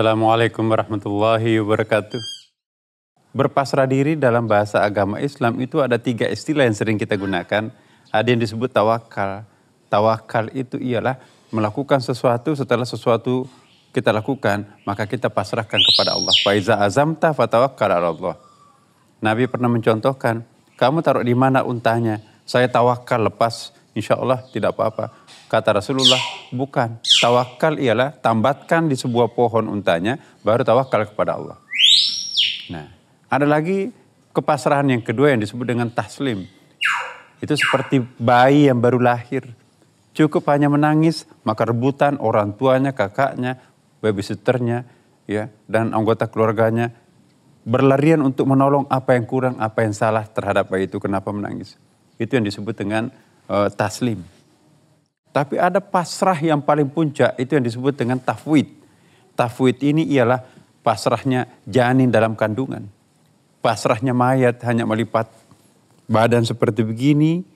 Assalamualaikum warahmatullahi wabarakatuh. Berpasrah diri dalam bahasa agama Islam itu ada tiga istilah yang sering kita gunakan. Ada yang disebut tawakal. Tawakal itu ialah melakukan sesuatu setelah sesuatu kita lakukan, maka kita pasrahkan kepada Allah. Faiza azamta fatawakkal Allah. Nabi pernah mencontohkan, kamu taruh di mana untanya? Saya tawakal lepas, insya Allah tidak apa-apa. Kata Rasulullah, bukan. Tawakal ialah tambatkan di sebuah pohon untanya, baru tawakal kepada Allah. Nah, ada lagi kepasrahan yang kedua yang disebut dengan taslim. Itu seperti bayi yang baru lahir. Cukup hanya menangis, maka rebutan orang tuanya, kakaknya, babysitternya, ya, dan anggota keluarganya berlarian untuk menolong apa yang kurang, apa yang salah terhadap bayi itu, kenapa menangis. Itu yang disebut dengan uh, taslim. Tapi ada pasrah yang paling puncak itu yang disebut dengan tafwid. Tafwid ini ialah pasrahnya janin dalam kandungan. Pasrahnya mayat hanya melipat badan seperti begini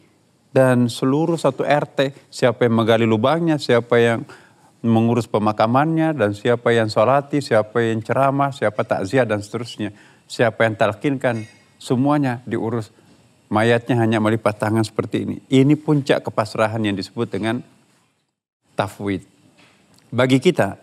dan seluruh satu RT siapa yang menggali lubangnya, siapa yang mengurus pemakamannya dan siapa yang sholati, siapa yang ceramah, siapa takziah dan seterusnya. Siapa yang talkinkan, semuanya diurus mayatnya hanya melipat tangan seperti ini. Ini puncak kepasrahan yang disebut dengan tafwid. Bagi kita,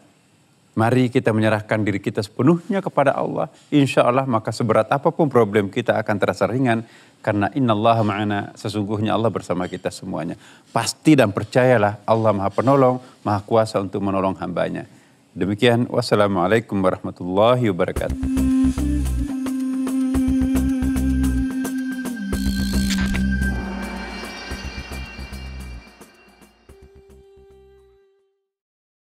mari kita menyerahkan diri kita sepenuhnya kepada Allah. Insya Allah maka seberat apa pun problem kita akan terasa ringan. Karena inna Allah ma'ana sesungguhnya Allah bersama kita semuanya. Pasti dan percayalah Allah maha penolong, maha kuasa untuk menolong hambanya. Demikian wassalamualaikum warahmatullahi wabarakatuh.